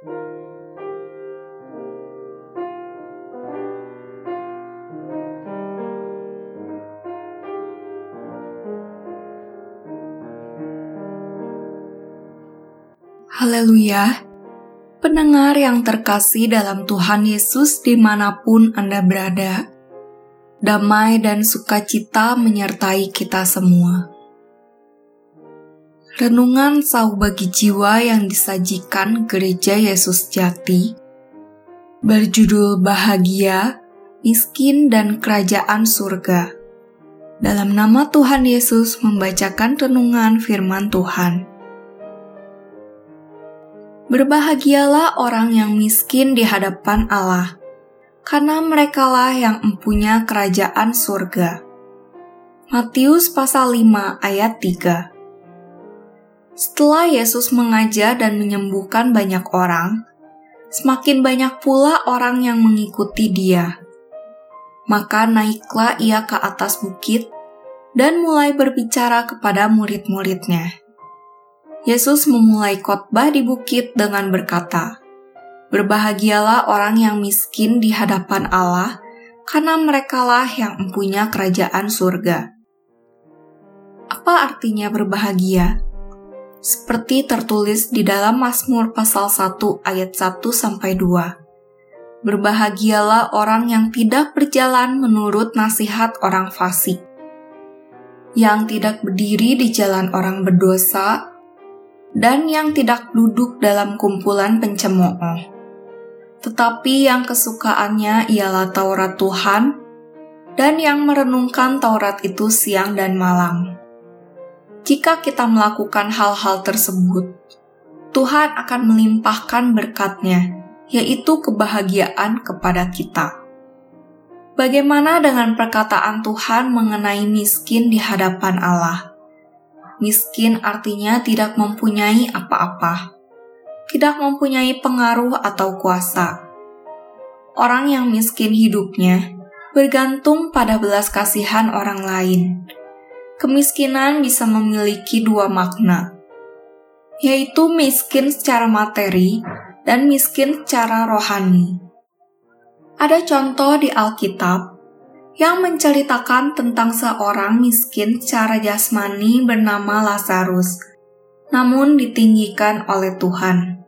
Haleluya! Pendengar yang terkasih dalam Tuhan Yesus di mana pun Anda berada, damai dan sukacita menyertai kita semua. Renungan sauh bagi jiwa yang disajikan Gereja Yesus Jati berjudul Bahagia, Miskin dan Kerajaan Surga. Dalam nama Tuhan Yesus membacakan renungan firman Tuhan. Berbahagialah orang yang miskin di hadapan Allah, karena merekalah yang mempunyai kerajaan surga. Matius pasal 5 ayat 3 Setelah Yesus mengajar dan menyembuhkan banyak orang, semakin banyak pula orang yang mengikuti dia. Maka naiklah ia ke atas bukit dan mulai berbicara kepada murid-muridnya. Yesus memulai khotbah di bukit dengan berkata, "Berbahagialah orang yang miskin di hadapan Allah, karena merekalah yang mempunyai kerajaan surga." Apa artinya berbahagia? Seperti tertulis di dalam Mazmur pasal 1 ayat 1 sampai 2. Berbahagialah orang yang tidak berjalan menurut nasihat orang fasik, yang tidak berdiri di jalan orang berdosa, dan yang tidak duduk dalam kumpulan pencemooh. Tetapi yang kesukaannya ialah Taurat Tuhan, dan yang merenungkan Taurat itu siang dan malam. Jika kita melakukan hal-hal tersebut, Tuhan akan melimpahkan berkatnya, yaitu kebahagiaan kepada kita. Bagaimana dengan perkataan Tuhan mengenai miskin di hadapan Allah? Miskin artinya tidak mempunyai apa-apa, tidak mempunyai pengaruh atau kuasa. Orang yang miskin hidupnya bergantung pada belas kasihan orang lain. Kemiskinan bisa memiliki dua makna, yaitu miskin secara materi dan miskin secara rohani. Ada contoh di Alkitab yang menceritakan tentang seorang miskin secara jasmani bernama Lazarus, namun ditinggikan oleh Tuhan.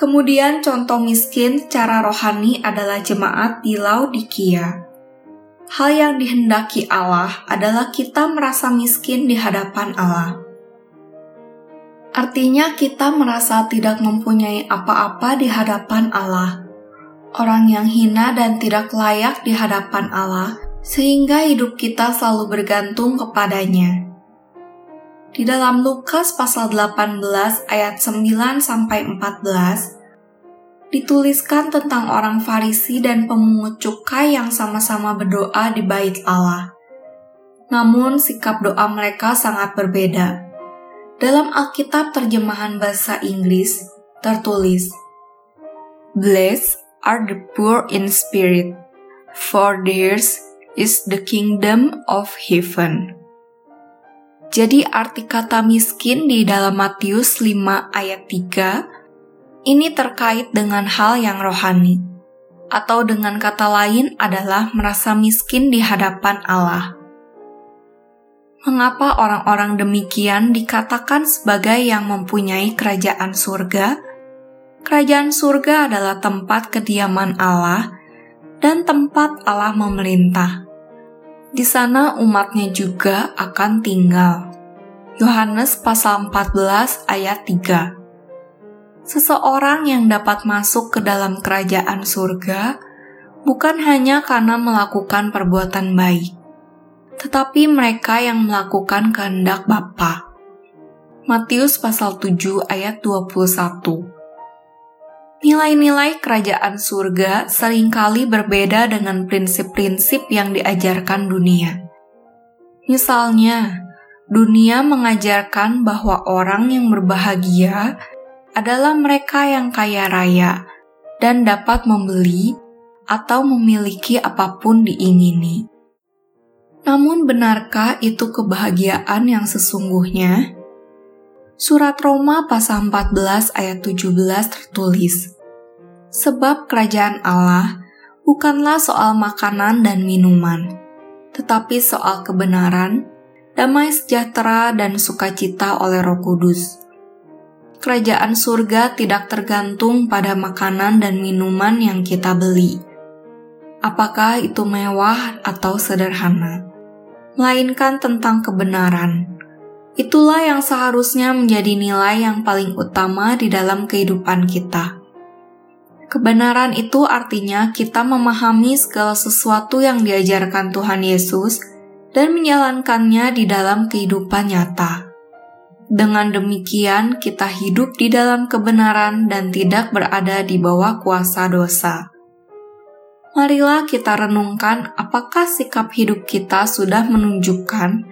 Kemudian contoh miskin secara rohani adalah jemaat di Laodikia. Hal yang dihendaki Allah adalah kita merasa miskin di hadapan Allah. Artinya kita merasa tidak mempunyai apa-apa di hadapan Allah orang yang hina dan tidak layak di hadapan Allah, sehingga hidup kita selalu bergantung kepadanya. Di dalam Lukas pasal 18 ayat 9 sampai 14 dituliskan tentang orang Farisi dan pemungut cukai yang sama-sama berdoa di bait Allah. Namun sikap doa mereka sangat berbeda. Dalam Alkitab terjemahan bahasa Inggris tertulis, Bless are the poor in spirit, for theirs is the kingdom of heaven. Jadi arti kata miskin di dalam Matius 5 ayat 3 ini terkait dengan hal yang rohani atau dengan kata lain adalah merasa miskin di hadapan Allah. Mengapa orang-orang demikian dikatakan sebagai yang mempunyai kerajaan surga? Kerajaan surga adalah tempat kediaman Allah dan tempat Allah memerintah. Di sana umatnya juga akan tinggal. Yohanes pasal 14 ayat 3 Seseorang yang dapat masuk ke dalam kerajaan surga bukan hanya karena melakukan perbuatan baik, tetapi mereka yang melakukan kehendak Bapa. Matius pasal 7 ayat 21 Nilai-nilai kerajaan surga sering kali berbeda dengan prinsip-prinsip yang diajarkan dunia. Misalnya, dunia mengajarkan bahwa orang yang berbahagia adalah mereka yang kaya raya dan dapat membeli atau memiliki apa pun diingini. Namun, benarkah itu kebahagiaan yang sesungguhnya? Surat Roma pasal 14 ayat 17 tertulis, Sebab kerajaan Allah bukanlah soal makanan dan minuman, tetapi soal kebenaran, damai sejahtera dan sukacita oleh roh kudus. Kerajaan surga tidak tergantung pada makanan dan minuman yang kita beli. Apakah itu mewah atau sederhana? Melainkan tentang kebenaran, Itulah yang seharusnya menjadi nilai yang paling utama di dalam kehidupan kita. Kebenaran itu artinya kita memahami segala sesuatu yang diajarkan Tuhan Yesus dan menjalankannya di dalam kehidupan nyata. Dengan demikian, kita hidup di dalam kebenaran dan tidak berada di bawah kuasa dosa. Marilah kita renungkan apakah sikap hidup kita sudah menunjukkan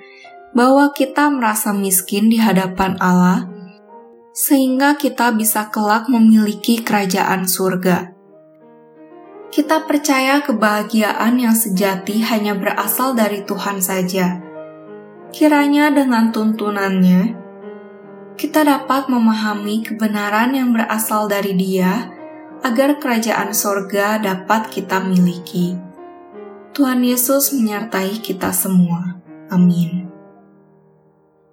bahwa kita merasa miskin di hadapan Allah, sehingga kita bisa kelak memiliki kerajaan surga. Kita percaya kebahagiaan yang sejati hanya berasal dari Tuhan saja. Kiranya dengan tuntunannya, kita dapat memahami kebenaran yang berasal dari Dia agar kerajaan sorga dapat kita miliki. Tuhan Yesus menyertai kita semua. Amin.